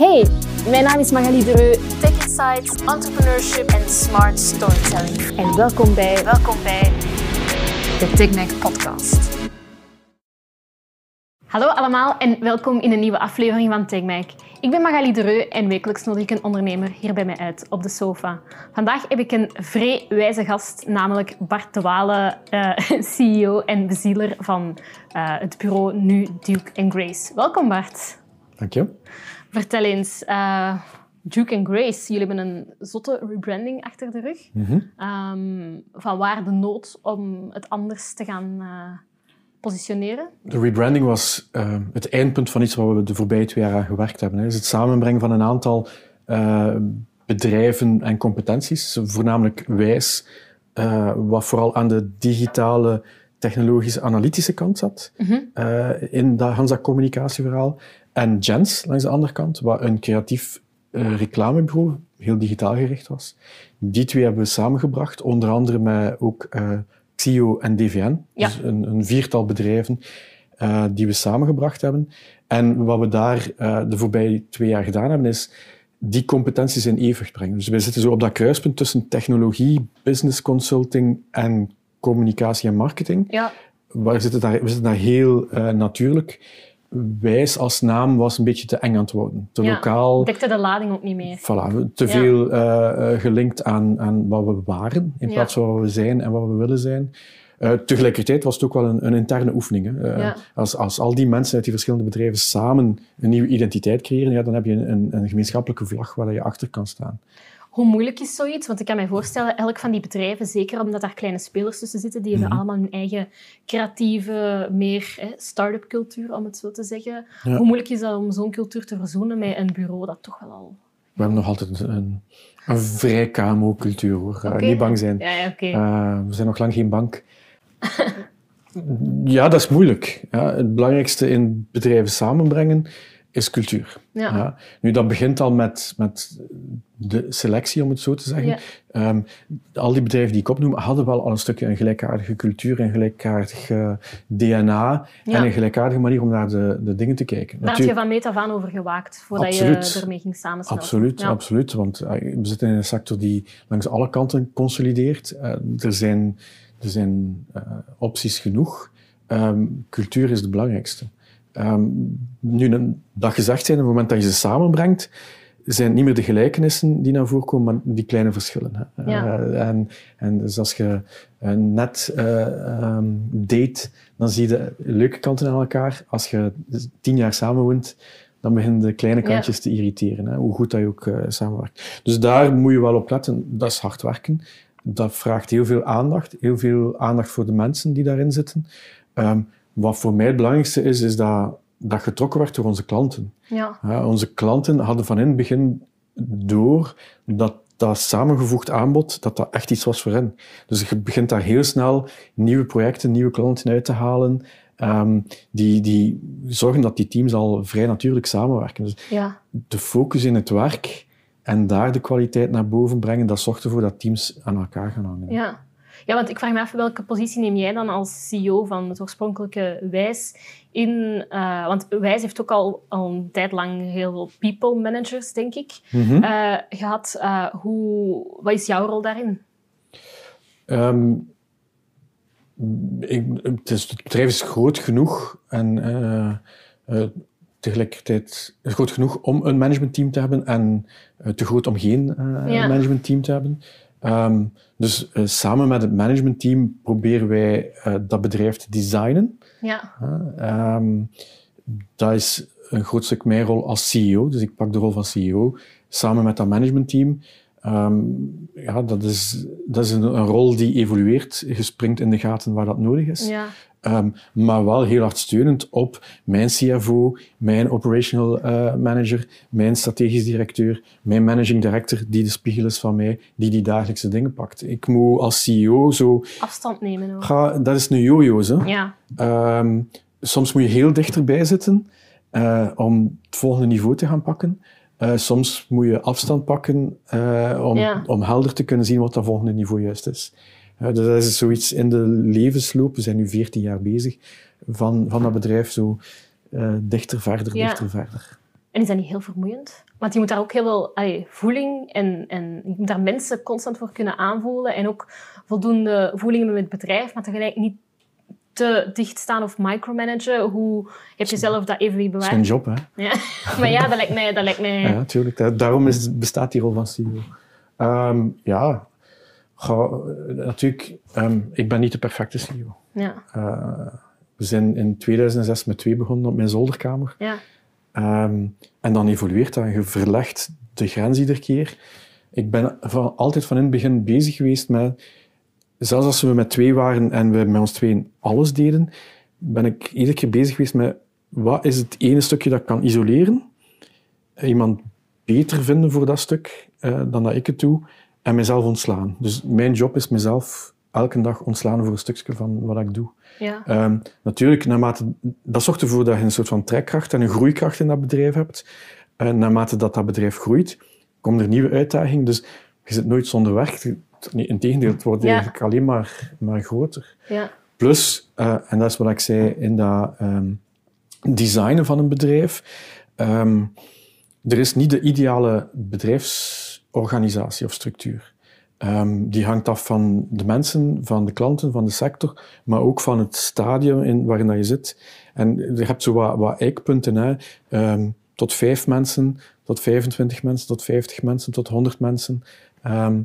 Hey, mijn naam is Magali Dereu, Tech Insights, Entrepreneurship en Smart Storytelling. En welkom bij, welkom bij de TechMac podcast. Hallo allemaal en welkom in een nieuwe aflevering van TechMac. Ik ben Magali Dereu en wekelijks nodig ik een ondernemer hier bij mij uit op de sofa. Vandaag heb ik een vrij wijze gast, namelijk Bart de Walen, uh, CEO en bezieler van uh, het bureau Nu Duke Grace. Welkom Bart. Dank je. Vertel eens, uh, Duke and Grace, jullie hebben een zotte rebranding achter de rug. Mm um, van waar de nood om het anders te gaan uh, positioneren? De rebranding was uh, het eindpunt van iets waar we de voorbije twee jaar aan gewerkt hebben. Het is het samenbrengen van een aantal bedrijven en competenties, voornamelijk wijs, wat vooral aan de digitale technologische analytische kant zat mm -hmm. in dat Hansa communicatieverhaal. En Jens, langs de andere kant, wat een creatief uh, reclamebureau, heel digitaal gericht was. Die twee hebben we samengebracht, onder andere met ook uh, Xio en DVN, ja. dus een, een, viertal bedrijven uh, die we samengebracht hebben. En wat we daar de voorbije twee jaar gedaan hebben, is die competenties in evenwicht brengen. Dus wij zitten zo op dat kruispunt tussen technologie, business consulting en communicatie en marketing. Ja. We zitten daar, we zitten daar heel natuurlijk wijs als naam was een beetje te eng aan het worden. Te ja, lokaal. Dekte de lading ook niet meer. Voilà, te veel uh, gelinkt aan, aan wat we waren, in plaats van wat we zijn en wat we willen zijn. Uh, tegelijkertijd was het ook wel een, een interne oefening. Hè. Uh, als, als al die mensen uit die verschillende bedrijven samen een nieuwe identiteit creëren, ja, dan heb je een, een gemeenschappelijke vlag waar je achter kan staan. Hoe moeilijk is zoiets? Want ik kan me voorstellen, elk van die bedrijven, zeker omdat daar kleine spelers tussen zitten, die hebben mhm. allemaal hun eigen creatieve, meer start-up cultuur, om het zo te zeggen. Hoe moeilijk is dat om zo'n cultuur te verzoenen met een bureau dat toch wel al... We hebben nog altijd een, een vrij KMO-cultuur, hoor. Okay. niet bang zijn. Ja, ja, okay. uh, we zijn nog lang geen bank. ja, dat is moeilijk. Ja, het belangrijkste in bedrijven samenbrengen is cultuur. Ja. ja. Nu, dat begint al met, met de selectie, om het zo te zeggen. Um, al die bedrijven die ik opnoem, hadden wel al een stukje een gelijkaardige cultuur, een gelijkaardig DNA en een gelijkaardige manier om naar de, de dingen te kijken. Daar had je van meet af aan over gewaakt, voordat absoluut. je ermee ging samenstellen. Absoluut, absoluut. Want uh, we zitten in een sector die langs alle kanten consolideert. Uh, er zijn, er zijn uh, opties genoeg. Um, cultuur is het belangrijkste. Um, nu, dat gezegd zijn, op het moment dat je ze samenbrengt, zijn niet meer de gelijkenissen die naar voren komen, maar die kleine verschillen. Ja. Uh, en, en dus als je uh, net uh, um, date, dan zie je de leuke kanten aan elkaar. Als je tien jaar samenwoont, dan beginnen de kleine kantjes ja. te irriteren, hè, hoe goed dat je ook samenwerkt. Dus daar moet je wel op letten. Dat is hard werken. Dat vraagt heel veel aandacht, heel veel aandacht voor de mensen die daarin zitten. Um, wat voor mij het belangrijkste is, is dat dat getrokken werd door onze klanten. Ja. ja. onze klanten hadden van in het begin door dat dat samengevoegd aanbod, dat dat echt iets was voor hen. Dus je begint daar heel snel nieuwe projecten, nieuwe klanten uit te halen, um, die, die zorgen dat die teams al vrij natuurlijk samenwerken. Dus ja. de focus in het werk en daar de kwaliteit naar boven brengen, dat zorgt ervoor dat teams aan elkaar gaan hangen. Ja. Ja, want ik vraag me af, welke positie neem jij dan als CEO van het oorspronkelijke Wijs in? Uh, want Wijs heeft ook al, al een tijd lang heel veel people managers, denk ik, mm -hmm. uh, gehad. Uh, hoe, wat is jouw rol daarin? Um, ik, het, is, het, bedrijf is groot genoeg en tegelijkertijd groot genoeg om een managementteam te hebben en te groot om geen ja. managementteam te hebben. Um, dus uh, samen met het managementteam proberen wij uh, dat bedrijf te designen. Ja. Uh, um, dat is een groot stuk mijn rol als CEO. Dus ik pak de rol van CEO samen met dat managementteam. Um, ja, dat is, dat is een, een, rol die evolueert. Je springt in de gaten waar dat nodig is. Ja. Um, maar wel heel hard steunend op mijn CFO, mijn operational uh, manager, mijn strategisch directeur, mijn managing director, die de spiegel is van mij, die die dagelijkse dingen pakt. Ik moet als CEO zo... Afstand nemen ook. Ga, dat is een yo-yo, hè. Ja. Um, soms moet je heel dichterbij zitten uh, om het volgende niveau te gaan pakken. Uh, soms moet je afstand pakken uh, om, ja. om helder te kunnen zien wat dat volgende niveau juist is. Ja, dus dat is zoiets in de levensloop, we zijn nu 14 jaar bezig, van, van dat bedrijf zo dichter, verder, dichter, verder. En is dat niet heel vermoeiend? Want je moet daar ook heel veel allee, voeling en, en je moet daar mensen constant voor kunnen aanvoelen. En ook voldoende voeling hebben met het bedrijf, maar tegelijk niet te dicht staan of micromanagen. Hoe heb je zelf dat even Dat bewaard? is een job, hè? Ja. Maar ja, dat lijkt mij... Dat lijkt mij Ja, natuurlijk. Da- Daarom is, bestaat die rol van CEO. Ehm, ja, Goh, natuurlijk, ehm, ik ben niet de perfecte CEO. ja. Eh, we zijn in 2006 met twee begonnen op mijn zolderkamer. ja. Ehm, en dan evolueert dat je verlegt de grens iedere keer. Ik ben van, altijd van in het begin bezig geweest met, zelfs als we met twee waren en we met ons tweeën alles deden, ben ik iedere keer bezig geweest met wat is het ene stukje dat ik kan isoleren, iemand beter vinden voor dat stuk eh, dan dat ik het doe, en mezelf ontslaan. Dus mijn job is mezelf elke dag ontslaan voor een stukje van wat ik doe. ja. Ehm, natuurlijk, naarmate, dat zorgt ervoor dat je een soort van trekkracht en een groeikracht in dat bedrijf hebt. En naarmate dat dat bedrijf groeit, komen er nieuwe uitdagingen. Dus je zit nooit zonder werk. Integendeel, het wordt Ja. eigenlijk alleen maar, maar groter. ja. Plus, eh, en dat is wat ik zei in dat ehm, designen van een bedrijf, ehm, er is niet de ideale bedrijfsorganisatie of structuur. Ehm, die hangt af van de mensen, van de klanten, van de sector, maar ook van het stadium in, waarin dat je zit. En je hebt zo wat, wat eikpunten, hè. Tot vijf mensen, tot 25 mensen, tot 50 mensen, tot 100 mensen. Ehm,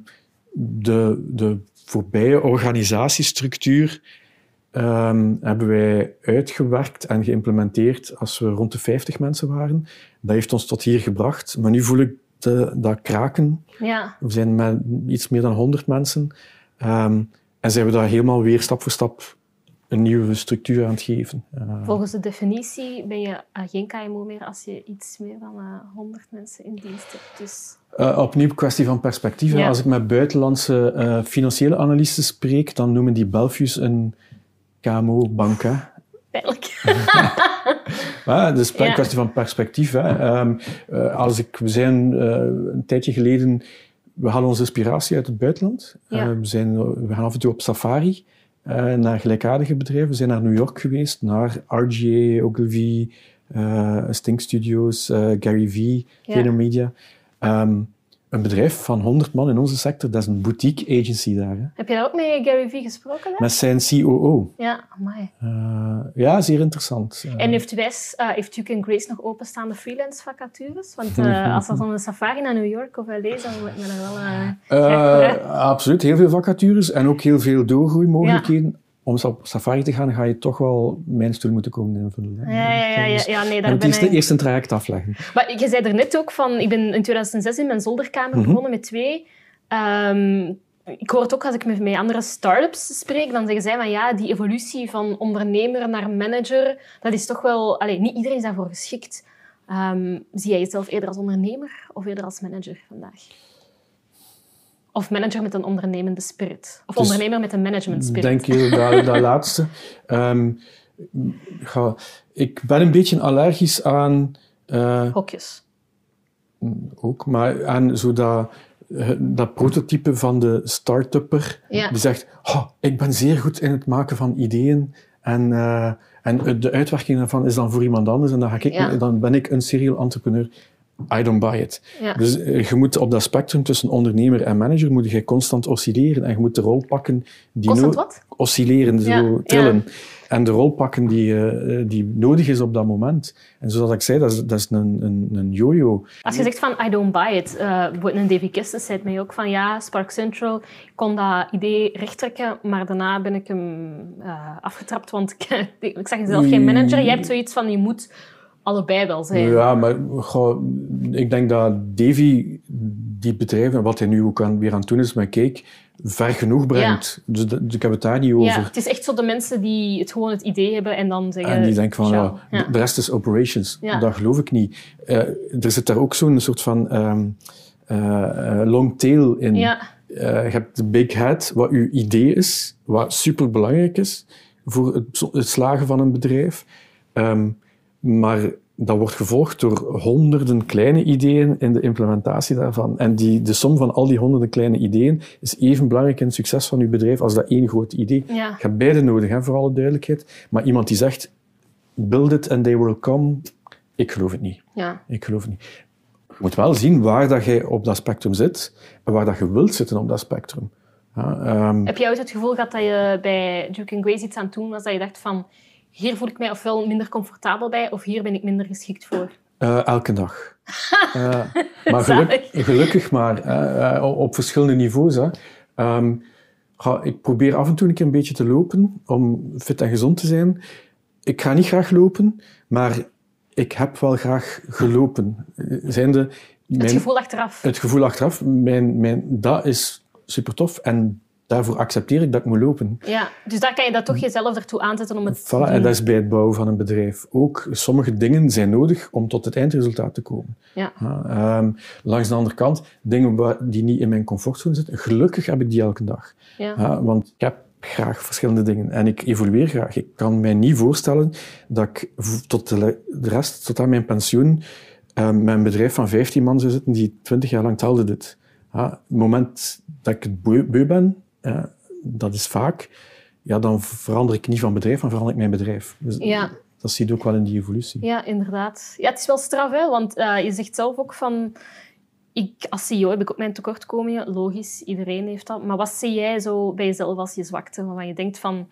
de, de voorbije organisatiestructuur ehm, hebben wij uitgewerkt en geïmplementeerd als we rond de 50 mensen waren. Dat heeft ons tot hier gebracht. Maar nu voel ik de, dat kraken. ja. We zijn met iets meer dan 100 mensen. Ehm, en zijn we daar helemaal weer stap voor stap een nieuwe structuur aan het geven. Eh, Volgens de definitie ben je eh, geen KMO meer als je iets meer dan eh 100 mensen in dienst hebt. Dus Uh, opnieuw kwestie van perspectief. Ja. Als ik met buitenlandse eh, financiële analisten spreek, dan noemen die Belfius een KMO-bank. pijnlijk. Ja, dus een Ja. kwestie van perspectief. Hè. Ehm, eh, als ik, we zijn eh, een tijdje geleden, we halen onze inspiratie uit het buitenland. Ja. Eh, we, zijn, we gaan af en toe op safari eh, naar gelijkaardige bedrijven. We zijn naar New York geweest, naar RGA, Ogilvy, eh Stink Studios, eh, Gary Vee, Ja. VaynerMedia. Ehm, een bedrijf van 100 man in onze sector, dat is een boutique agency daar. Hè. Heb je daar ook met Gary Vee gesproken? Dan? Met zijn COO. Ja, amai. Eh, ja, zeer interessant. Eh, En heeft Wes, eh heeft Duke Grace nog openstaande freelance vacatures? Want als dat dan een safari naar New York of LA dan wordt me er wel... hè? absoluut, heel veel vacatures en ook heel veel doorgroeimogelijkheden. Om op safari te gaan, ga je toch wel mijn stoel moeten komen invullen. hè. Ja, ja, ja, ja, Dus ja, nee, daar ben eerst, ik... eerst een traject afleggen. Maar je zei er net ook van, ik ben in 2006 in mijn zolderkamer Mhm. begonnen met twee. Ehm, ik hoor het ook als ik met, met andere start-ups spreek, dan zeggen zij van ja, die evolutie van ondernemer naar manager, dat is toch wel... Allee, niet iedereen is daarvoor geschikt. Ehm, zie jij jezelf eerder als ondernemer of eerder als manager vandaag? Of manager met een ondernemende spirit? Of Dus- ondernemer met een management spirit? Denk je dat, dat laatste? Ehm, ga, ik ben een beetje allergisch aan... eh, Hokjes. ook, maar aan zo dat, eh, dat prototype van de start-upper Ja. die zegt, "Oh, ik ben zeer goed in het maken van ideeën en, eh, en de uitwerking daarvan is dan voor iemand anders en dan, ga ik, Ja. dan ben ik een serial entrepreneur. I don't buy it. Ja. Dus eh, je moet op dat spectrum tussen ondernemer en manager moet je constant oscilleren en je moet de rol pakken die Constant no- wat? oscilleren, Ja, zo trillen. En de rol pakken die, eh, die nodig is op dat moment. En zoals ik zei, dat is, dat is een, een, een yo-yo. Als je zegt van I don't buy it, uh, bijvoorbeeld een Davy Kistes zei mij ook van ja, Spark Central, ik kon dat idee rechttrekken, maar daarna ben ik hem uh, afgetrapt, want ik, ik zag jezelf geen manager. Jij hebt zoiets van je moet allebei wel zijn. Ja, maar goh, ik denk dat Davy die bedrijven, wat hij nu ook aan, weer aan het doen is met Cake, ver genoeg brengt. Dus, dus ik heb het daar niet over. Ja, het is echt zo de mensen die het gewoon het idee hebben en dan zeggen... En die denken van, ja, Ja. de rest is operations. Dat geloof ik niet. Eh, er zit daar ook zo'n soort van ehm, eh, eh, long tail in. Ja. Eh, je hebt de big head, wat uw idee is, wat superbelangrijk is voor het, het slagen van een bedrijf. Ehm, maar dat wordt gevolgd door honderden kleine ideeën in de implementatie daarvan. En die, de som van al die honderden kleine ideeën is even belangrijk in het succes van uw bedrijf als dat één groot idee. Ja. Je hebt beide nodig, hè, voor alle duidelijkheid. Maar iemand die zegt, build it and they will come, ik geloof het niet. Ja. Ik geloof het niet. Je moet wel zien waar dat jij op dat spectrum zit en waar dat je wilt zitten op dat spectrum. Ja, ehm, Heb je ooit het gevoel gehad dat je bij Duke Grace iets aan het doen was, dat je dacht van, hier voel ik mij ofwel minder comfortabel bij, of hier ben ik minder geschikt voor? eh, elke dag. Eh, maar geluk- gelukkig maar, eh, op verschillende niveaus. Hè. Ehm, ga- ik probeer af en toe een keer een beetje te lopen om fit en gezond te zijn. Ik ga niet graag lopen, maar ik heb wel graag gelopen. Het gevoel achteraf. het gevoel achteraf, mijn, mijn, dat is super tof en daarvoor accepteer ik dat ik moet lopen. Ja, dus daar kan je dat toch jezelf ertoe aanzetten om het te Voilà, doen. en dat is bij het bouwen van een bedrijf ook. Sommige dingen zijn nodig om tot het eindresultaat te komen. Ja. Ja, ehm, langs de andere kant, dingen die niet in mijn comfortzone zitten, gelukkig heb ik die elke dag. Ja. Want ik heb graag verschillende dingen en ik evolueer graag. Ik kan mij niet voorstellen dat ik tot de, rest, tot aan mijn pensioen, ehm, met een bedrijf van 15 man zou zitten die 20 jaar lang hetzelfde doet. Ja, het moment dat ik het beu ben, ja, dat is vaak, ja, dan verander ik niet van bedrijf, dan verander ik mijn bedrijf. Dus Ja. Dat zie je ook wel in die evolutie. Ja, inderdaad. Ja, het is wel straf, hè? want eh, je zegt zelf ook van... Ik, als CEO heb ik ook mijn tekortkomingen, logisch, iedereen heeft dat. Maar wat zie jij zo bij jezelf als je zwakte? Waarvan je denkt van...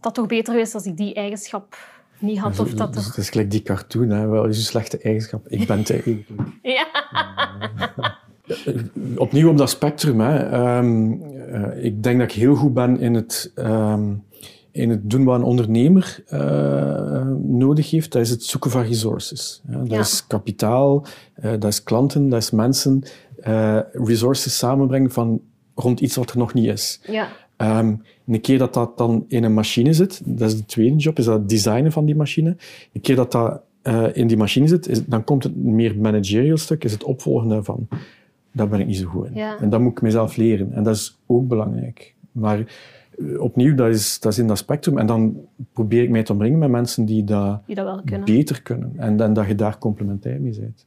Dat toch beter geweest als ik die eigenschap niet had? Of dat het is gelijk die cartoon, hè. wel is een slechte eigenschap. Ik ben te eigenlijk. Ja. Opnieuw op dat spectrum. Hè. Ehm, eh, ik denk dat ik heel goed ben in het, ehm, in het doen wat een ondernemer eh, nodig heeft. Dat is het zoeken van resources. Ja, dat Ja. is kapitaal, eh, dat is klanten, dat is mensen. resources samenbrengen van rond iets wat er nog niet is. ja. Ehm, een keer dat dat dan in een machine zit, dat is de tweede job, is dat het designen van die machine. Een keer dat dat in die machine zit, is, dan komt het meer managerial stuk, is het opvolgen daarvan. Daar ben ik niet zo goed in. Ja. En dat moet ik mezelf leren. En dat is ook belangrijk. Maar eh, opnieuw, dat is, dat is in dat spectrum. En dan probeer ik mij te omringen met mensen die dat Die dat wel kunnen. beter kunnen. En, dan dat je daar complementair mee bent.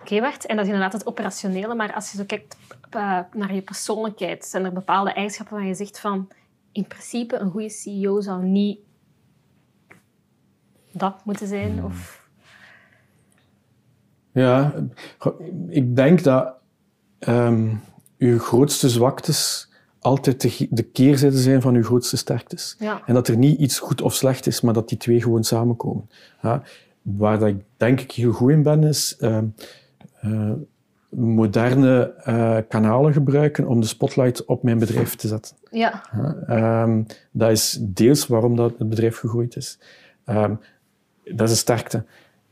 Oké, wacht. En dat is inderdaad het operationele. Maar als je zo kijkt eh, naar je persoonlijkheid, zijn er bepaalde eigenschappen waar je zegt van... In principe, een goede CEO zou niet dat moeten zijn. Of... Ja, ik denk dat ehm uw grootste zwaktes altijd de, keerzijde zijn van uw grootste sterktes. Ja. En dat er niet iets goed of slecht is, maar dat die twee gewoon samenkomen. Ja, waar dat ik denk ik heel goed in ben, is ehm, eh, moderne eh, kanalen gebruiken om de spotlight op mijn bedrijf te zetten. Ja. Ehm, dat is deels waarom dat het bedrijf gegroeid is. Dat is een sterkte.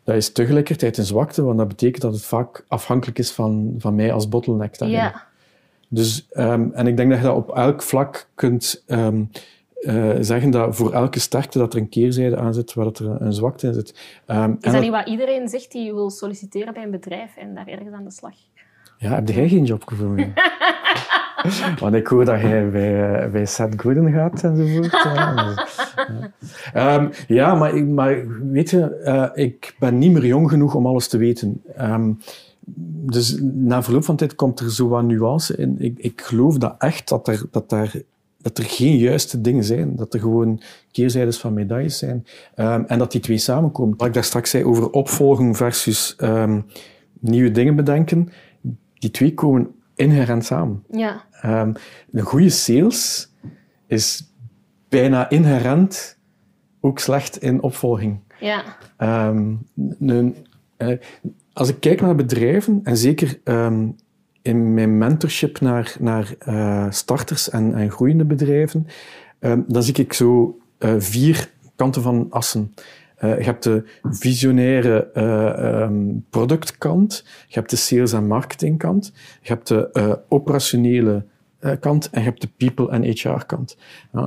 Dat is tegelijkertijd een zwakte, want dat betekent dat het vaak afhankelijk is van, van mij als bottleneck. daarin. Ja. Dus, ehm, en ik denk dat je dat op elk vlak kunt ehm, eh, zeggen dat voor elke sterkte dat er een keerzijde aan zit, waar dat er een, een zwakte in zit. Ehm, en Is dat dat- niet wat iedereen zegt die wil solliciteren bij een bedrijf en daar ergens aan de slag? Ja, heb jij geen job gevonden? Want ik hoor dat jij bij, eh, bij Seth Godin gaat enzovoort. Ja, dus, ja. Maar, maar weet je, eh, ik ben niet meer jong genoeg om alles te weten. Ehm, dus na verloop van tijd komt er zo wat nuance in. Ik, ik geloof dat echt dat er, dat, daar, dat er geen juiste dingen zijn. Dat er gewoon keerzijdes van medailles zijn. Ehm, en dat die twee samenkomen. Wat ik daar straks zei over opvolging versus nieuwe dingen bedenken. Die twee komen inherent samen. Ja. Ehm, een goede sales is bijna inherent ook slecht in opvolging. Ja. Ehm, een- eh, als ik kijk naar bedrijven, en zeker ehm, in mijn mentorship naar, naar eh, starters en, en groeiende bedrijven, dan zie ik zo eh, vier kanten van assen. Eh, je hebt de visionaire eh, ehm, productkant, je hebt de sales- en marketingkant, je hebt de eh, operationele kant en je hebt de people- en HR-kant.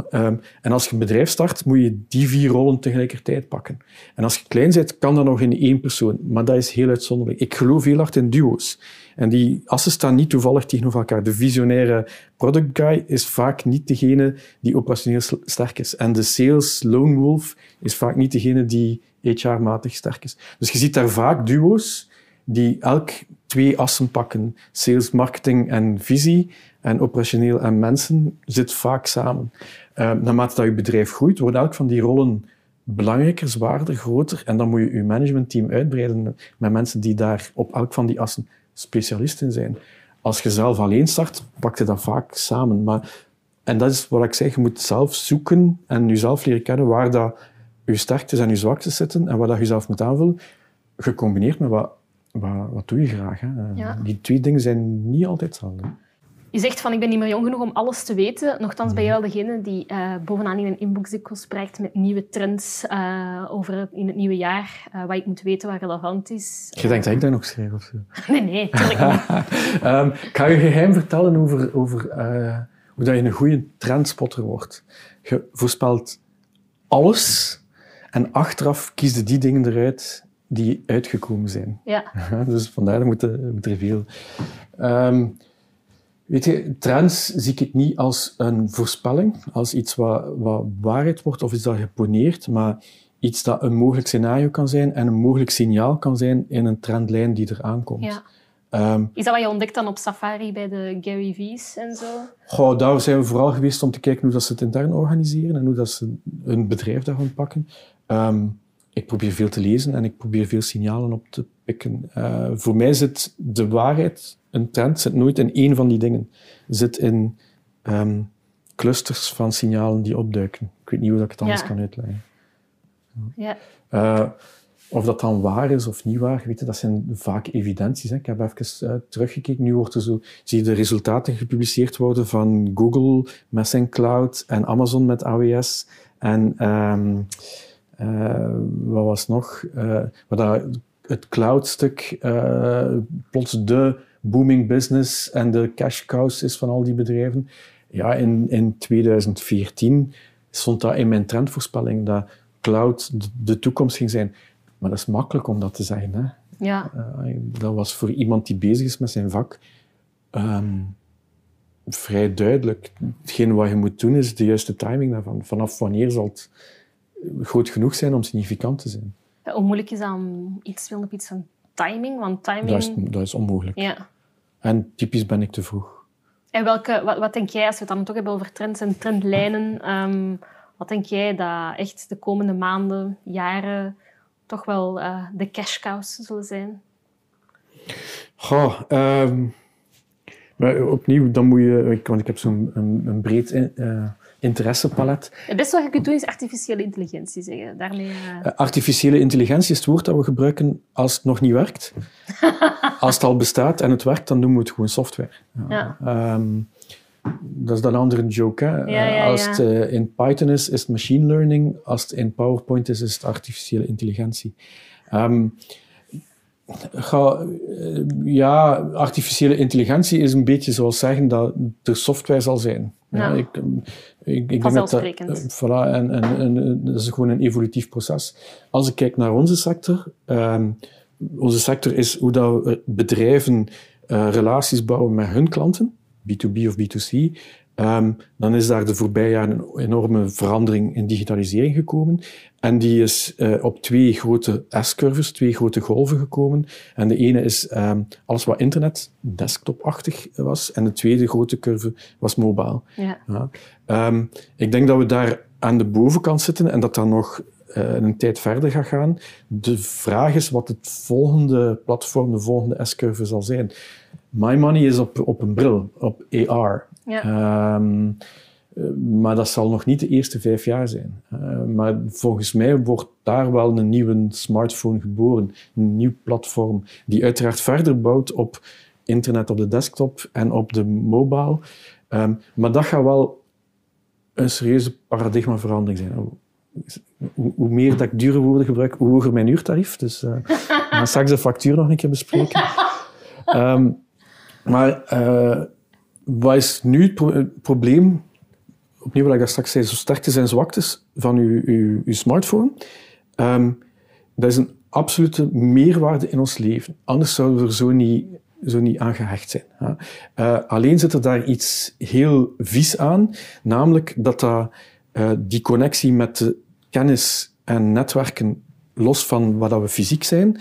Ehm, en als je een bedrijf start, moet je die vier rollen tegelijkertijd pakken. En als je klein bent, kan dat nog in één persoon, maar dat is heel uitzonderlijk. Ik geloof heel hard in duo's. En die assen staan niet toevallig tegenover elkaar. De visionaire product guy is vaak niet degene die operationeel sterk is. En de sales lone wolf is vaak niet degene die HR-matig sterk is. Dus je ziet daar vaak duo's die elk twee assen pakken. Sales, marketing en visie en operationeel en mensen zit vaak samen. Uh, naarmate dat je bedrijf groeit, wordt elk van die rollen belangrijker, zwaarder, groter. En dan moet je je managementteam uitbreiden met mensen die daar op elk van die assen specialisten zijn. Als je zelf alleen start, pak je dat vaak samen. Maar, en dat is wat ik zeg, je moet zelf zoeken en jezelf leren kennen waar dat je sterktes en je zwaktes zitten en wat dat je zelf moet aanvullen. Gecombineerd met wat, wat, wat doe je graag. Hè? Ja. Die twee dingen zijn niet altijd hetzelfde. Je zegt van ik ben niet meer jong genoeg om alles te weten. Nochtans ben jij wel degene die eh, bovenaan in een inbox dikwijls spreekt met nieuwe trends eh, over in het nieuwe jaar. eh, wat ik moet weten, wat relevant is. Je denkt dat ik dat nog schrijf of zo? Nee, nee, tuurlijk niet. Ehm, ik ga je geheim vertellen over, over hoe dat je een goede trendspotter wordt. Je voorspelt alles en achteraf kies je die dingen eruit die uitgekomen zijn. Ja, dus vandaar moet er, moet er veel. Ehm, weet je, trends zie ik het niet als een voorspelling, als iets wat, wat waarheid wordt of iets dat geponeerd, maar iets dat een mogelijk scenario kan zijn en een mogelijk signaal kan zijn in een trendlijn die er aankomt. ja. Ehm, Is dat wat je ontdekt dan op safari bij de Gary V's en zo? Goh, daar zijn we vooral geweest om te kijken hoe dat ze het intern organiseren en hoe dat ze hun bedrijf daarvan pakken. Ehm, ik probeer veel te lezen en ik probeer veel signalen op te pikken. Eh, voor mij zit de waarheid, een trend, zit nooit in één van die dingen. Zit in ehm, clusters van signalen die opduiken. Ik weet niet hoe dat ik het anders Ja. kan uitleggen. Ja, Eh, of dat dan waar is of niet waar, weet je, dat zijn vaak evidenties. Hè. Ik heb even eh, teruggekeken. Nu wordt er zo, zie je de resultaten gepubliceerd worden van Google met zijn cloud en Amazon met AWS. En ehm, eh, wat was nog? Wat dat, het cloudstuk plots de booming business en de cash cows is van al die bedrijven. Ja, in, in 2014 stond dat in mijn trendvoorspelling dat cloud de, toekomst ging zijn. Maar dat is makkelijk om dat te zeggen. Hè? ja. Eh, dat was voor iemand die bezig is met zijn vak ehm, vrij duidelijk. Hetgeen wat je moet doen is de juiste timing daarvan. Vanaf wanneer zal het groot genoeg zijn om significant te zijn? Ja, Hoe moeilijk is dat om iets te op iets van timing? Want timing... Dat is, dat is onmogelijk. Ja. En typisch ben ik te vroeg. En welke, wat, wat denk jij, als we het dan toch hebben over trends en trendlijnen, ehm, wat denk jij dat echt de komende maanden, jaren toch wel eh, de cash cows zullen zijn? Goh, ehm, maar opnieuw, dan moet je... Want ik heb zo'n een, een breed eh, interessepalet. Het beste wat je kunt doen is artificiële intelligentie zeggen. Daarmee, eh, Eh, Artificiële intelligentie is het woord dat we gebruiken als het nog niet werkt. als het al bestaat en het werkt, dan noemen we het gewoon software. ja. Ehm, dat is dan een andere joke. Hè? Ja, ja, als het eh, in Python is, is het machine learning. Als het in PowerPoint is, is het artificiële intelligentie. Ehm, ga, eh, ja, artificiële intelligentie is een beetje zoals zeggen dat er software zal zijn. Ja, Ja. ik, ik, ik denk dat dat, Vanzelfsprekend. eh, voilà, en, en, en, eh, dat is gewoon een evolutief proces. Als ik kijk naar onze sector, ehm, onze sector is hoe dat we bedrijven eh, relaties bouwen met hun klanten, B2B of B2C. Ehm, dan is daar de voorbije jaren een enorme verandering in digitalisering gekomen. En die is eh, op twee grote S-curves, twee grote golven gekomen. En de ene is ehm, alles wat internet, desktopachtig was. En de tweede grote curve was mobile. ja. Ja. Ehm, ik denk dat we daar aan de bovenkant zitten en dat dat nog eh, een tijd verder gaat gaan. De vraag is wat het volgende platform, de volgende S-curve zal zijn. My money is op, op een bril, op AR. Ja. Ehm, eh, maar dat zal nog niet de eerste vijf jaar zijn. Eh, maar volgens mij wordt daar wel een nieuwe smartphone geboren. Een nieuw platform die uiteraard verder bouwt op internet op de desktop en op de mobile. Ehm, maar dat gaat wel een serieuze paradigmaverandering zijn. Hoe, hoe meer dat ik dure woorden gebruik, hoe hoger mijn uurtarief. Dus eh, we gaan straks de factuur nog een keer bespreken. Ehm, maar eh, wat is nu het, pro- het probleem? Opnieuw wat ik daar straks zei, zo sterktes en zwaktes van uw, uw, uw smartphone. Ehm, dat is een absolute meerwaarde in ons leven. Anders zouden we er zo niet, zo niet aan gehecht zijn. Eh, alleen zit er daar iets heel vies aan, namelijk dat dat, eh, die connectie met de kennis en netwerken, los van wat dat we fysiek zijn,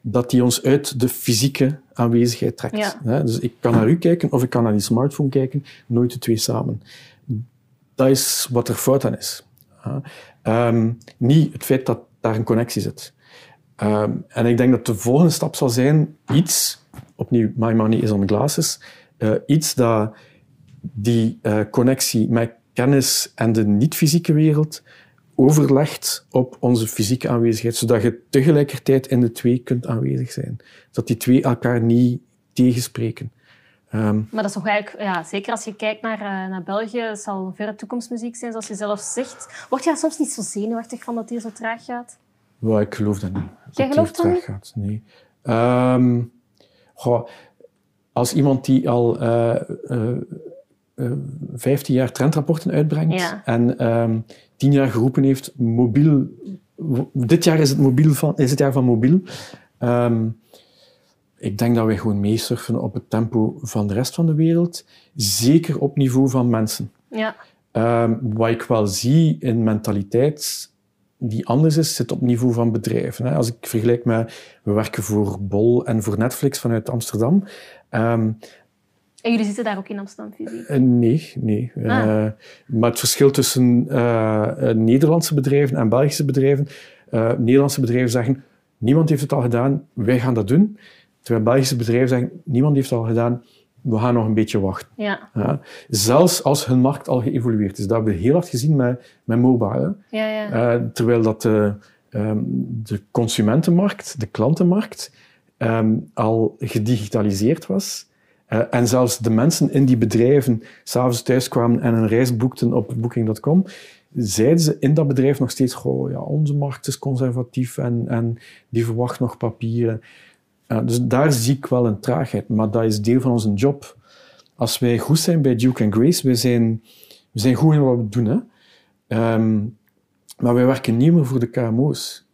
dat die ons uit de fysieke aanwezigheid trekt. Ja. Dus ik kan naar u kijken of ik kan naar die smartphone kijken, nooit de twee samen. Dat is wat er fout aan is. Ehm, niet het feit dat daar een connectie zit. Ehm, en ik denk dat de volgende stap zal zijn iets, opnieuw, my money is on glasses, uh, iets dat die uh, connectie met kennis en de niet-fysieke wereld overlegt op onze fysieke aanwezigheid, zodat je tegelijkertijd in de twee kunt aanwezig zijn. Dat die twee elkaar niet tegenspreken. Um, maar dat is toch eigenlijk, ja, zeker als je kijkt naar, uh, naar België, zal een verre toekomstmuziek zijn, zoals je zelf zegt. Word je daar soms niet zo zenuwachtig van dat het hier zo traag gaat? Well, ik geloof dat niet. Jij dat gelooft dat niet? Gaat. Nee. Um, goh, als iemand die al uh, uh, 15 jaar trendrapporten uitbrengt ja. en um, 10 jaar geroepen heeft, mobiel, dit jaar is het, mobiel van, is het jaar van mobiel. Um, ik denk dat wij gewoon meesurfen op het tempo van de rest van de wereld, zeker op niveau van mensen. Ja. Um, wat ik wel zie in mentaliteit die anders is, zit op niveau van bedrijven. Hè. Als ik vergelijk met, we werken voor Bol en voor Netflix vanuit Amsterdam. Um, en jullie zitten daar ook in Amsterdam fysiek? Uh, nee, nee. Ah. Uh, maar het verschil tussen uh, Nederlandse bedrijven en Belgische bedrijven. Nederlandse bedrijven zeggen, niemand heeft het al gedaan, wij gaan dat doen. Terwijl Belgische bedrijven zeggen, niemand heeft het al gedaan, we gaan nog een beetje wachten. Ja. Ja. Zelfs als hun markt al geëvolueerd is. Dat hebben we heel hard gezien met, met mobile. Ja, ja. Uh, terwijl dat de, um, de consumentenmarkt, de klantenmarkt, um, al gedigitaliseerd was. Uh, en zelfs de mensen in die bedrijven s'avonds thuis kwamen en een reis boekten op booking.com, zeiden ze in dat bedrijf nog steeds, goh, ja, onze markt is conservatief en, en die verwacht nog papieren. Ja, dus daar zie ik wel een traagheid, maar dat is deel van onze job. Als wij goed zijn bij Duke and Grace, wij zijn, we zijn goed in wat we doen. Hè? Um, maar wij werken niet meer voor de KMO's.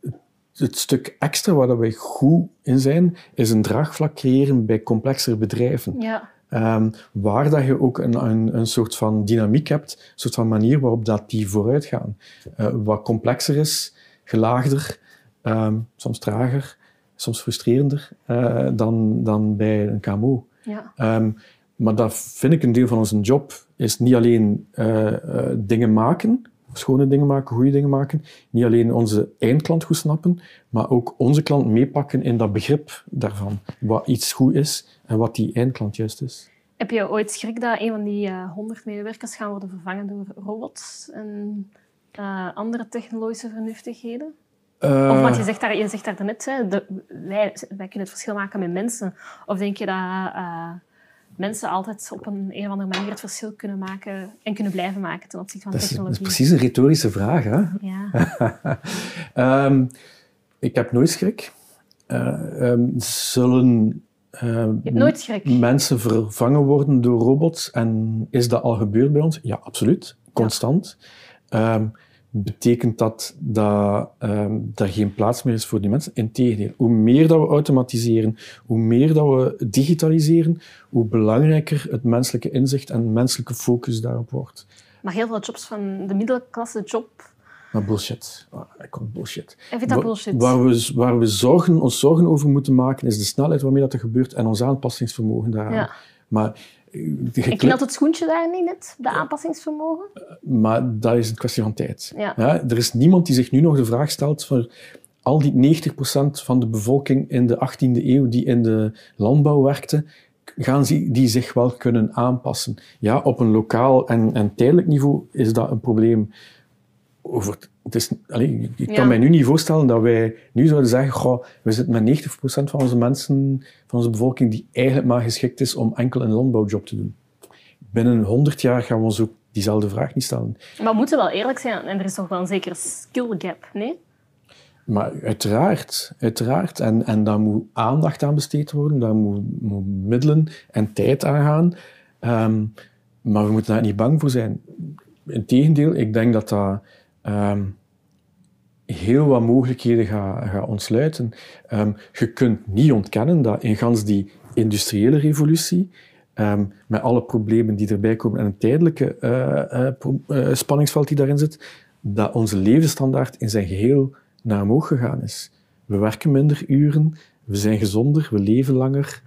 Het, stuk extra waar wij goed in zijn, is een draagvlak creëren bij complexere bedrijven. Ja. Um, waar dat je ook een, een, een, soort van dynamiek hebt, een soort van manier waarop dat die vooruit gaan. Uh, wat complexer is, gelaagder, um, soms trager soms frustrerender uh, dan, dan bij een KMO. Ja. Um, maar dat vind ik een deel van onze job, is niet alleen uh, dingen maken, schone dingen maken, goede dingen maken, niet alleen onze eindklant goed snappen, maar ook onze klant meepakken in dat begrip daarvan, wat iets goed is en wat die eindklant juist is. Heb je ooit schrik dat een van die honderd medewerkers gaan worden vervangen door robots en andere technologische vernuftigheden? Uh, of want je zegt daar, je zegt daar net, hè, de, wij, wij kunnen het verschil maken met mensen. Of denk je dat uh, mensen altijd op een, een of andere manier het verschil kunnen maken en kunnen blijven maken ten opzichte van dat technologie? Dat is precies een retorische vraag. Hè? Ja. um, ik heb nooit schrik. Uh, um, zullen nooit schrik. mensen vervangen worden door robots en is dat al gebeurd bij ons? Ja, absoluut. Constant. Ja. Um, betekent dat dat um, er geen plaats meer is voor die mensen. Integendeel, hoe meer dat we automatiseren, hoe meer dat we digitaliseren, hoe belangrijker het menselijke inzicht en menselijke focus daarop wordt. Maar heel veel jobs van de middelklasse job... Maar bullshit. Ik kom bullshit. Ik vind dat bullshit. Waar we, waar we zorgen, ons zorgen over moeten maken, is de snelheid waarmee dat er gebeurt en ons aanpassingsvermogen daaraan. Ja. Maar ik knelt het schoentje daar niet net, de aanpassingsvermogen? Maar dat is een kwestie van tijd. Ja. er is niemand die zich nu nog de vraag stelt voor al die 90% van de bevolking in de 18e eeuw die in de landbouw werkte, gaan ze die zich wel kunnen aanpassen. Ja, op een lokaal en, en tijdelijk niveau is dat een probleem. Over, het is, allez, ik kan mij nu niet voorstellen dat wij nu zouden zeggen, goh, we zitten met 90% van onze mensen, van onze bevolking, die eigenlijk maar geschikt is om enkel een landbouwjob te doen. Binnen 100 jaar gaan we ons ook diezelfde vraag niet stellen. Maar we moeten wel eerlijk zijn, en er is toch wel een zekere skill gap, nee? Maar uiteraard, uiteraard. En, en daar moet aandacht aan besteed worden, daar moet, moet middelen en tijd aan gaan. Ehm, maar we moeten daar niet bang voor zijn. Integendeel, ik denk dat dat ehm, heel wat mogelijkheden gaat, ontsluiten. Ehm, je kunt niet ontkennen dat in gans die industriële revolutie, ehm, met alle problemen die erbij komen en een tijdelijke eh, eh, pro- eh, spanningsveld die daarin zit, dat onze levensstandaard in zijn geheel naar omhoog gegaan is. We werken minder uren, we zijn gezonder, we leven langer.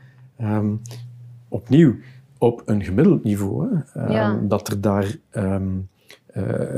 Opnieuw, op een gemiddeld niveau. Hè, Ja. Dat er daar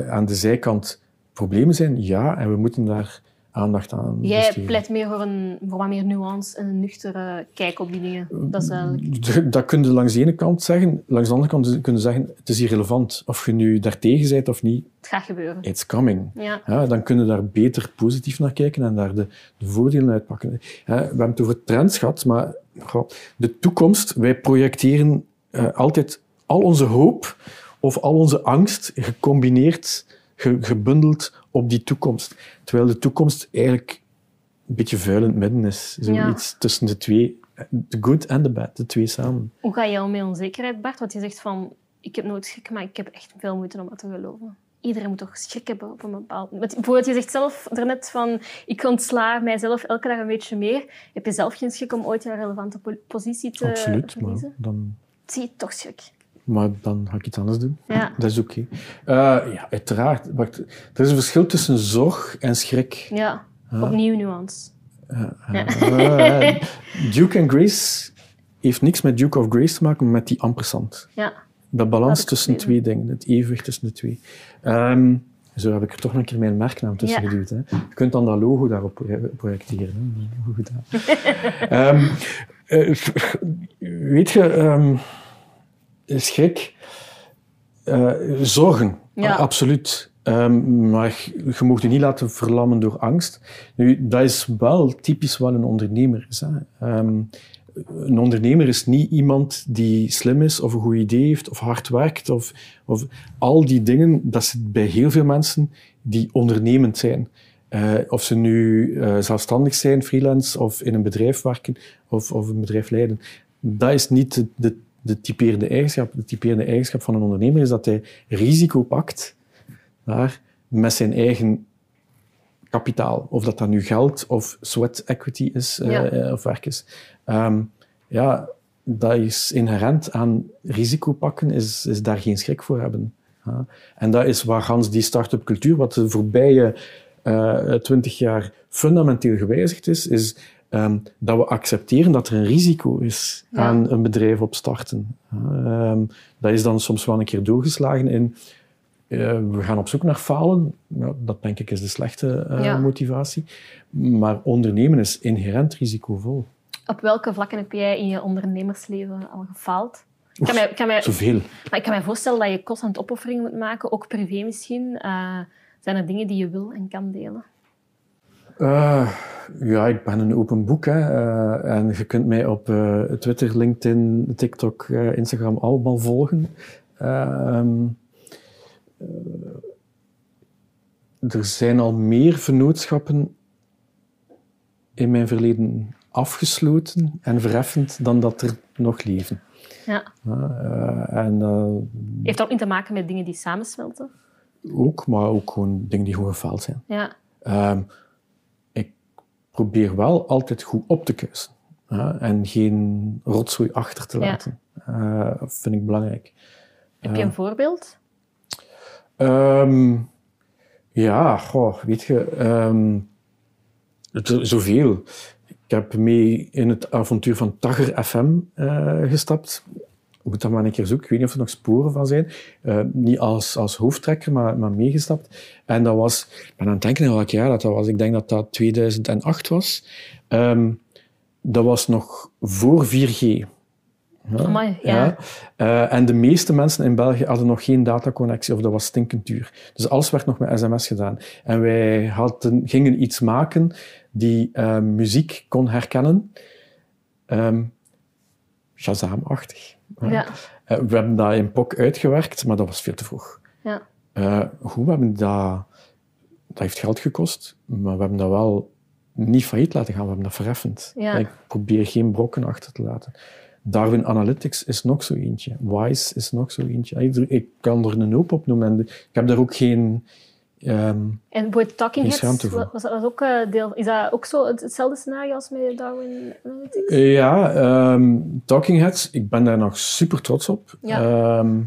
aan de zijkant problemen zijn? Ja, en we moeten daar aandacht aan Jij besteden. pleit meer voor, een, voor wat meer nuance en een nuchtere kijk op die dingen. Dat is eigenlijk... Dat kun je langs de ene kant zeggen. Langs de andere kant kun je zeggen, het is irrelevant. Of je nu daartegen bent of niet, Het gaat gebeuren. it's coming. Ja. Ja, dan kunnen we daar beter positief naar kijken en daar de, de voordelen uitpakken. Ja, we hebben het over trends gehad, maar goh, de toekomst, wij projecteren eh, altijd al onze hoop of al onze angst gecombineerd, ge- gebundeld op die toekomst. Terwijl de toekomst eigenlijk een beetje vuil in het midden is. Zoiets tussen de twee, de good en de bad, de twee samen. Hoe ga je om met onzekerheid, Bart? Want je zegt van, ik heb nooit schrik, maar ik heb echt veel moeite om dat te geloven. Iedereen moet toch schrik hebben op een bepaald moment. Bijvoorbeeld, je zegt zelf daarnet van, ik ontsla mijzelf elke dag een beetje meer. Heb je zelf geen schrik om ooit je relevante po- positie te Absoluut, maar verliezen? dan, Zie je toch schrik. Maar dan ga ik iets anders doen. Ja. Dat is oké. Eh, ja, uiteraard. Wacht, er is een verschil tussen zorg en schrik. Ja, opnieuw nuance. Eh, Duke and Grace heeft niks met Duke of Grace te maken, maar met die ampersand. Ja, Dat balans Dat tussen twee dingen, het evenwicht tussen de twee. Ehm, zo heb ik er toch nog een keer mijn merknaam tussen Ja. geduwd. Hè. Je kunt dan dat logo daarop pro- projecteren. Hè. Goed gedaan. Ehm, eh, weet je, ehm, schrik, eh, zorgen, Ja. absoluut. Ehm, maar je mag je niet laten verlammen door angst. Nu, dat is wel typisch wat een ondernemer is. Hè. Ehm, een ondernemer is niet iemand die slim is of een goed idee heeft of hard werkt. Of, of al die dingen, dat zit bij heel veel mensen die ondernemend zijn. Eh, of ze nu eh, zelfstandig zijn, freelance, of in een bedrijf werken, of, of een bedrijf leiden. Dat is niet de, de, de typerende eigenschap. De typerende eigenschap van een ondernemer is dat hij risico pakt daar, met zijn eigen kapitaal. Of dat dat nu geld of sweat equity is eh, Ja. eh, of werk is. Ehm, ja, dat is inherent aan risico pakken, is, is daar geen schrik voor hebben. En dat is waar Hans die start-up cultuur, wat de voorbije twintig jaar fundamenteel gewijzigd is, is ehm, dat we accepteren dat er een risico is Ja. aan een bedrijf opstarten. Ehm, dat is dan soms wel een keer doorgeslagen in eh, we gaan op zoek naar falen. Dat denk ik is de slechte eh, Ja. motivatie. Maar ondernemen is inherent risicovol. Op welke vlakken heb jij in je ondernemersleven al gefaald? Kan mij, kan mij, Zoveel. maar ik kan mij voorstellen dat je constant opofferingen moet maken, ook privé misschien. Eh, zijn er dingen die je wil en kan delen? Eh, ja, ik ben een open boek. Hè. Eh, en je kunt mij op eh, Twitter, LinkedIn, TikTok, Instagram allemaal volgen. Ehm, eh, er zijn al meer vennootschappen in mijn verleden afgesloten en verheffend dan dat er nog leven. Ja. En Heeft dat ook niet te maken met dingen die samensmelten? ook, maar ook gewoon dingen die gewoon gefaald zijn. Ja. Ehm, probeer wel altijd goed op te kuisen. hè, en geen rotzooi achter te laten. Eh, vind ik belangrijk. Heb je een voorbeeld? Ehm, ja, goh, weet je, het- zoveel. Ik heb mee in het avontuur van Tagger FM eh, gestapt. Ik moet dat maar een keer zoeken. Ik weet niet of er nog sporen van zijn. Eh, niet als, als hoofdtrekker, maar, maar meegestapt. En dat was, ik ben aan het denken welk jaar dat, dat was. Ik denk dat dat 2008 was. Ehm, dat was nog voor 4G. Ja, Amai, ja. Eh, en de meeste mensen in België hadden nog geen dataconnectie of dat was stinkend duur. Dus alles werd nog met sms gedaan. En wij hadden, gingen iets maken die eh, muziek kon herkennen. Ehm Shazam-achtig. Ja. Eh, we hebben dat in POC uitgewerkt, maar dat was veel te vroeg. Ja. Eh, hoe, we hebben dat... Dat heeft geld gekost, maar we hebben dat wel niet failliet laten gaan. We hebben dat verheffend. Ja. Ik probeer geen brokken achter te laten. Darwin Analytics is nog zo eentje. Wise is nog zo eentje. Ik- Ik kan er een hoop op noemen. En ik heb daar ook geen... ehm, En bijvoorbeeld Talking Heads, was dat ook eh, deel... Is dat ook zo het- hetzelfde scenario als met Darwin Analytics? Ja, ehm, Talking Heads, ik ben daar nog super trots op. Ja. Ehm,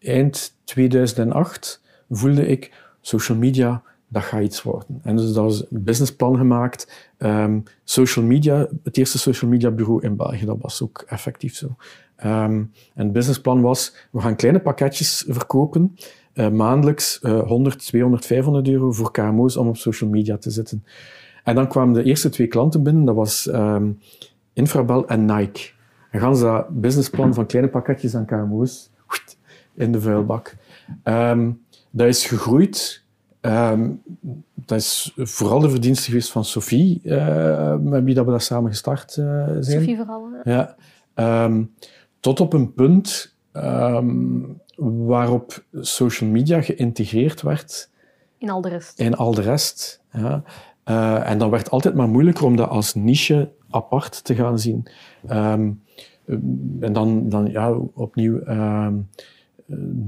eind 2008 voelde ik, social media, dat gaat iets worden. En dus dat was een businessplan gemaakt. Social media, het eerste social media bureau in België, dat was ook effectief zo. En het businessplan was, we gaan kleine pakketjes verkopen uh, maandelijks 100, 200, 500 euro voor KMO's om op social media te zitten. En dan kwamen de eerste twee klanten binnen, dat was um, Infrabel en Nike. En gaan ze dat businessplan van kleine pakketjes aan KMO's in de vuilbak. Um, dat is gegroeid. Um, dat is vooral de verdienste geweest van Sophie, uh, met wie dat we dat samen gestart uh, zijn. Sophie vooral, ja. Um, tot op een punt um, waarop social media geïntegreerd werd. In al de rest. In al de rest, ja. Uh, en dan werd het altijd maar moeilijker om dat als niche apart te gaan zien. Um, en dan, dan ja, opnieuw, um,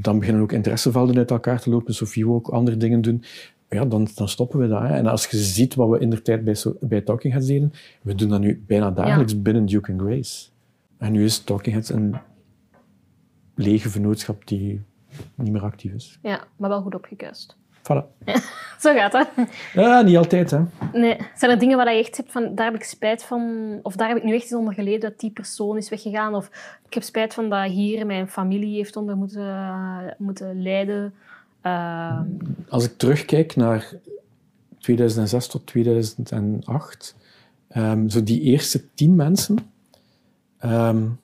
dan beginnen ook interessevelden uit elkaar te lopen. Sophie wil ook andere dingen doen. Ja, dan, dan stoppen we dat. Hè. En als je ziet wat we in de tijd bij, bij Talking Heads deden, we doen dat nu bijna dagelijks ja. binnen Duke and Grace. En nu is Talking Heads een lege vennootschap die niet meer actief is. Ja, maar wel goed opgekuist. Voilà. Zo gaat het. Ja, niet altijd, hè. Nee. Zijn er dingen waar je echt hebt van, daar heb ik spijt van, of daar heb ik nu echt eens onder geleden dat die persoon is weggegaan, of ik heb spijt van dat hier mijn familie heeft onder moeten, moeten lijden? Uh... Als ik terugkijk naar 2006 tot 2008, um, ehm, zo die eerste tien mensen, um,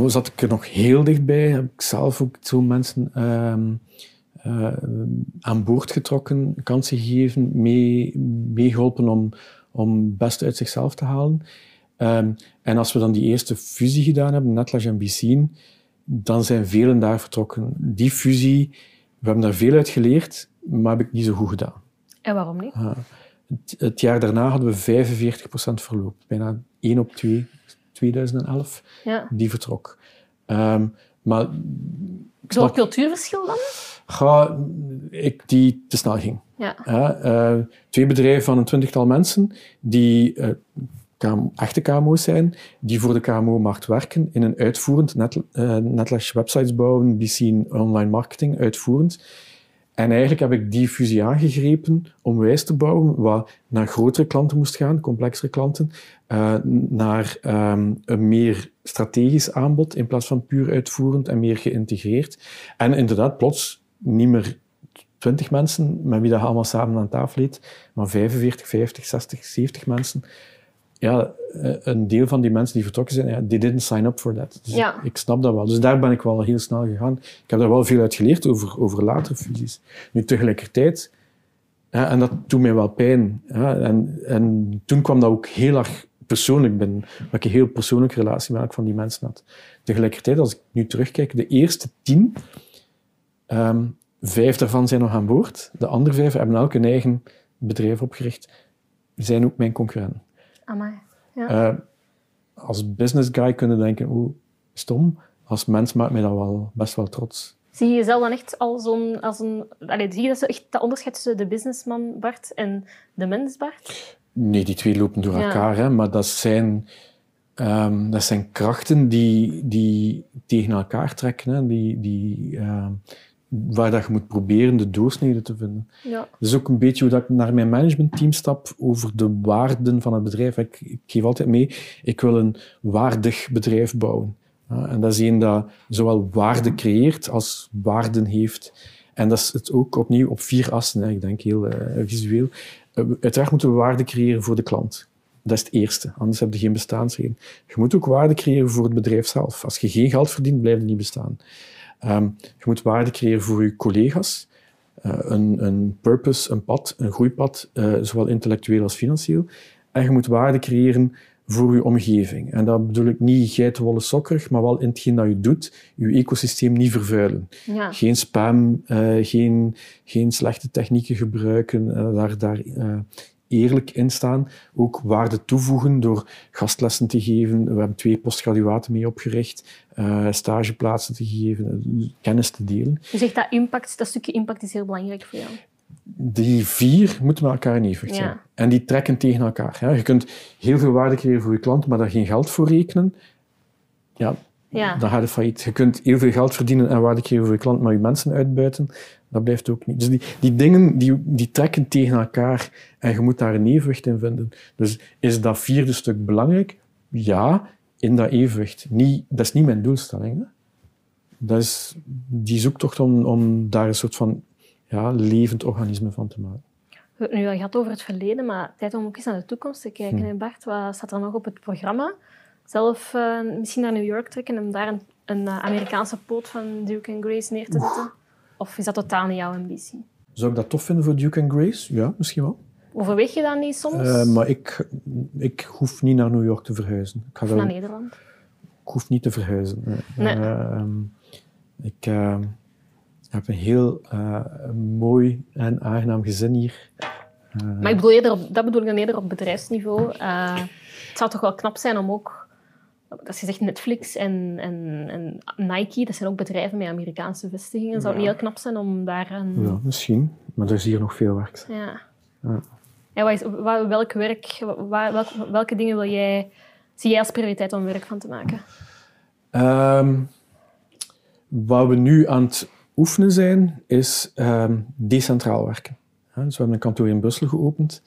dan zat ik er nog heel dichtbij. Heb ik zelf ook zo mensen um, uh, aan boord getrokken, kansen gegeven, meegeholpen mee om, om het beste uit zichzelf te halen. Um, en als we dan die eerste fusie gedaan hebben, Netlash en Bicine, dan zijn velen daar vertrokken. Die fusie, we hebben daar veel uit geleerd, maar heb ik niet zo goed gedaan. En waarom niet? Uh, het, het, jaar daarna hadden we 45% verloop. Bijna 1 op 2, 2011, ja. die vertrok. Um, maar door cultuurverschil dan? Ga, ik die te snel ging. Ja. Uh, twee bedrijven van een twintigtal mensen die uh, echte KMO's zijn, die voor de KMO-markt werken, in een uitvoerend net, uh, websites bouwen, BC online marketing uitvoerend. En eigenlijk heb ik die fusie aangegrepen om wijs te bouwen wat naar grotere klanten moest gaan, complexere klanten, uh, naar um, een meer strategisch aanbod in plaats van puur uitvoerend en meer geïntegreerd. En inderdaad, plots niet meer 20 mensen met wie dat allemaal samen aan tafel eet, maar 45, 50, 60, 70 mensen. Ja, eh, een deel van die mensen die vertrokken zijn, ja, they didn't sign up for that. Dus ja. ik snap dat wel. Dus daar ben ik wel heel snel gegaan. Ik heb daar wel veel uit geleerd over, over latere fusies. Nu, tegelijkertijd, ja, en dat doet mij wel pijn. Ja, en, en toen kwam dat ook heel erg persoonlijk binnen. Dat ik een heel persoonlijke relatie met elk van die mensen had. Tegelijkertijd, als ik nu terugkijk, de eerste tien, um, vijf daarvan zijn nog aan boord. De andere vijf hebben elk een eigen bedrijf opgericht. Zijn ook mijn concurrenten. Amai. Ja. Uh, als business guy kunnen denken, hoe stom. Als mens maakt mij dat wel best wel trots. Zie je jezelf dan echt als een... Als een allez, zie je dat, echt dat onderscheid tussen de businessman Bart en de mens Bart? Nee, die twee lopen door elkaar. Hè, maar dat zijn, um, dat zijn krachten die, die tegen elkaar trekken. Hè, die, die, uh, waar dat je moet proberen de doorsnede te vinden. Ja. Dat is ook een beetje hoe dat ik naar mijn managementteam stap over de waarden van het bedrijf. Ik, ik geef altijd mee, ik wil een waardig bedrijf bouwen. en dat is een dat zowel waarde creëert als waarden heeft. En dat is het ook opnieuw op vier assen, hè. ik denk heel uh, visueel. Uh, uiteraard moeten we waarde creëren voor de klant. Dat is het eerste, anders heb je geen bestaansreden. Je moet ook waarde creëren voor het bedrijf zelf. Als je geen geld verdient, blijft het niet bestaan. Um, je moet waarde creëren voor je collega's. Uh, een, een, purpose, een pad, een groeipad, uh, zowel intellectueel als financieel. En je moet waarde creëren voor je omgeving. En dat bedoel ik niet geitenwolle sokkerig, maar wel in hetgeen dat je doet, je ecosysteem niet vervuilen. Ja. Geen spam, uh, geen, geen slechte technieken gebruiken, daar, daar eerlijk in staan. Ook waarde toevoegen door gastlessen te geven. We hebben twee postgraduaten mee opgericht. Uh, stageplaatsen te geven, kennis te delen. Je zegt dat impact, dat stukje impact is heel belangrijk voor jou. Die vier moeten met elkaar in evenwicht zijn. Ja. En die trekken tegen elkaar. Je kunt heel veel waarde creëren voor je klant, maar daar geen geld voor rekenen. Ja, ja. dan ga je failliet. Je kunt heel veel geld verdienen en waarde creëren voor je klant, maar je mensen uitbuiten. Dat blijft ook niet. Dus die, die dingen die, die trekken tegen elkaar en je moet daar een evenwicht in vinden. Dus is dat vierde stuk belangrijk? Ja, in dat evenwicht. Niet, dat is niet mijn doelstelling. Hè? dat is die zoektocht om, om daar een soort van ja, levend organisme van te maken. We hebben het nu al gehad over het verleden, maar tijd om ook eens naar de toekomst te kijken. Hm. Bart, wat staat er nog op het programma? Zelf uh, misschien naar New York trekken en daar een, een uh, Amerikaanse poot van Duke en Grace neer te zetten? Of is dat totaal niet jouw ambitie? Zou ik dat tof vinden voor Duke en Grace? Ja, misschien wel. Overweeg je dat niet soms? Uh, maar ik, ik hoef niet naar New York te verhuizen. Ik ga of naar Nederland? Ik hoef niet te verhuizen. Nee. Ehm, ik ehm, heb een heel mooi en aangenaam gezin hier. Maar ik bedoel eerder op, dat bedoel ik dan eerder op bedrijfsniveau. het zou toch wel knap zijn om ook als je zegt Netflix en, en, en, Nike, dat zijn ook bedrijven met Amerikaanse vestigingen. Zou het niet heel knap zijn om daar een... Ja, misschien. Maar er is hier nog veel werk. Ja. ja. En wat is, welk werk, welke, welke dingen wil jij, zie jij als prioriteit om werk van te maken? Um, wat we nu aan het oefenen zijn, is um, decentraal werken. dus we hebben een kantoor in Brussel geopend.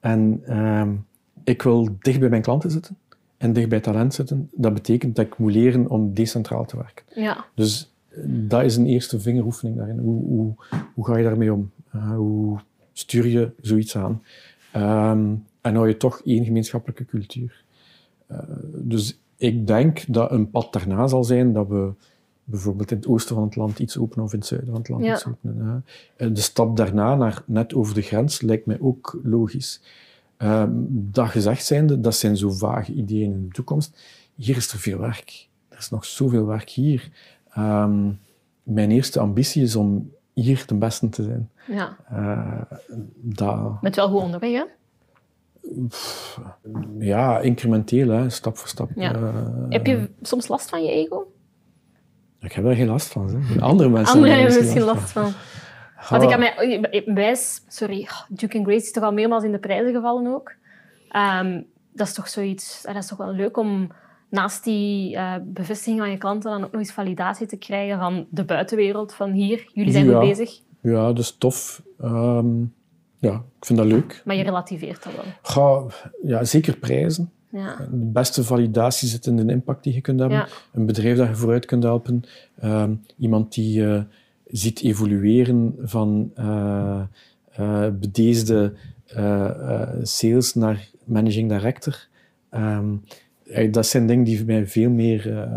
En um, ik wil dicht bij mijn klanten zitten en dicht bij talent zitten. Dat betekent dat ik moet leren om decentraal te werken. Ja. Dus eh, dat is een eerste vingeroefening daarin. Hoe, hoe, hoe ga je daarmee om? Uh, hoe stuur je zoiets aan? Um, en hou je toch één gemeenschappelijke cultuur. Uh, dus ik denk dat een pad daarna zal zijn dat we bijvoorbeeld in het oosten van het land iets openen of in het zuiden van het land ja. iets openen. Uh, de stap daarna naar net over de grens lijkt mij ook logisch. Uh, dat gezegd zijnde, dat zijn zo vage ideeën in de toekomst. Hier is er veel werk. Er is nog zoveel werk hier. Um, mijn eerste ambitie is om hier de beste te zijn. Ja. Uh, dat... Met wel goed onderweg, hè? Pff, ja, incrementeel, hè, stap voor stap. Ja. Uh, heb je soms last van je ego? Ik heb daar geen last van. Hè. Andere mensen Andere hebben er misschien last van. Want ik heb mij wijs, sorry, Duke and Grace is toch al meermaals in de prijzen gevallen ook. Um, dat is toch zoiets, dat is toch wel leuk om naast die uh, bevestiging van je klanten dan ook nog eens validatie te krijgen van de buitenwereld, van hier, jullie zijn ja. goed bezig. Ja, dat is tof. Um, ja, ik vind dat leuk. Maar je relativeert dat wel. Ga, ja, zeker prijzen. Ja. De beste validatie zit in de impact die je kunt hebben. Ja. Een bedrijf dat je vooruit kunt helpen. Um, iemand die uh, ziet evolueren van uh, uh, bedeesde sales naar managing director. Um, dat zijn dingen die mij veel meer,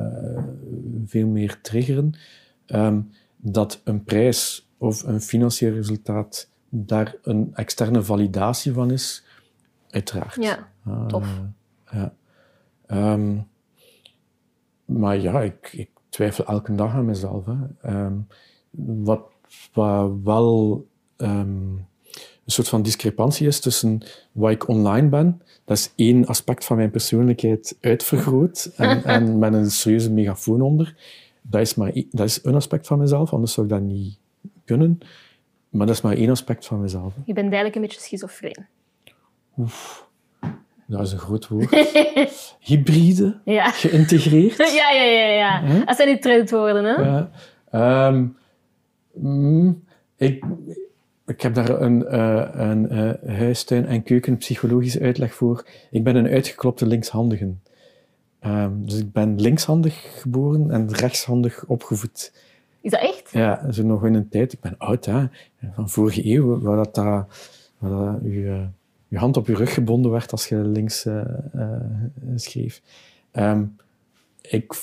veel meer triggeren. Um, dat een prijs of een financieel resultaat daar een externe validatie van is, uiteraard. Ja, tof. Ja. Um, maar ja, ik, ik, twijfel elke dag aan mezelf. Hè. Um, wat, wat wel um, een soort van discrepantie is tussen wat ik online ben, dat is één aspect van mijn persoonlijkheid uitvergroot en, en met een serieuze megafoon onder. Dat is, maar, dat is een aspect van mezelf, anders zou ik dat niet kunnen. Maar dat is maar één aspect van mezelf. Je bent eigenlijk een beetje schizofreen. Oef, dat is een groot woord. Hybride, ja. geïntegreerd. Ja, ja, ja. ja. Dat zijn die trendwoorden, hè? Ja. Um, mm, ik, ik heb daar een, uh, een uh, huistuin- en keukenpsychologische uitleg voor. Ik ben een uitgeklopte linkshandige. Um, dus ik ben linkshandig geboren en rechtshandig opgevoed. Is dat echt? Ja, zo nog in een tijd. Ik ben oud, hè, van vorige eeuw, waar dat, dat, waar dat je, je hand op je rug gebonden werd als je links uh, schreef. Um, ik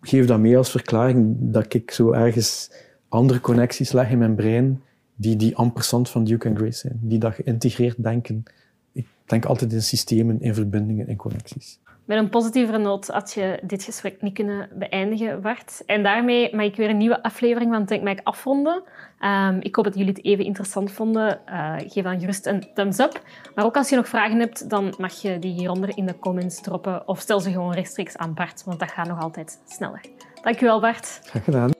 geef dat mee als verklaring dat ik zo ergens andere connecties leg in mijn brein die die ampersand van Duke and Grace zijn. Die dat geïntegreerd denken. Ik denk altijd in systemen, in verbindingen, in connecties. Met een positievere noot had je dit gesprek niet kunnen beëindigen, Bart. En daarmee mag ik weer een nieuwe aflevering van Think Mike afronden. Um, ik hoop dat jullie het even interessant vonden. Uh, geef dan gerust een thumbs up. Maar ook als je nog vragen hebt, dan mag je die hieronder in de comments droppen. Of stel ze gewoon rechtstreeks aan Bart, want dat gaat nog altijd sneller. Dankjewel, Bart. Graag gedaan.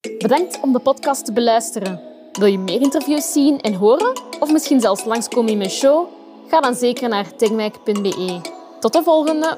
Bedankt om de podcast te beluisteren. Wil je meer interviews zien en horen? Of misschien zelfs langskomen in mijn show? Ga dan zeker naar techmike.be. Tot de volgende!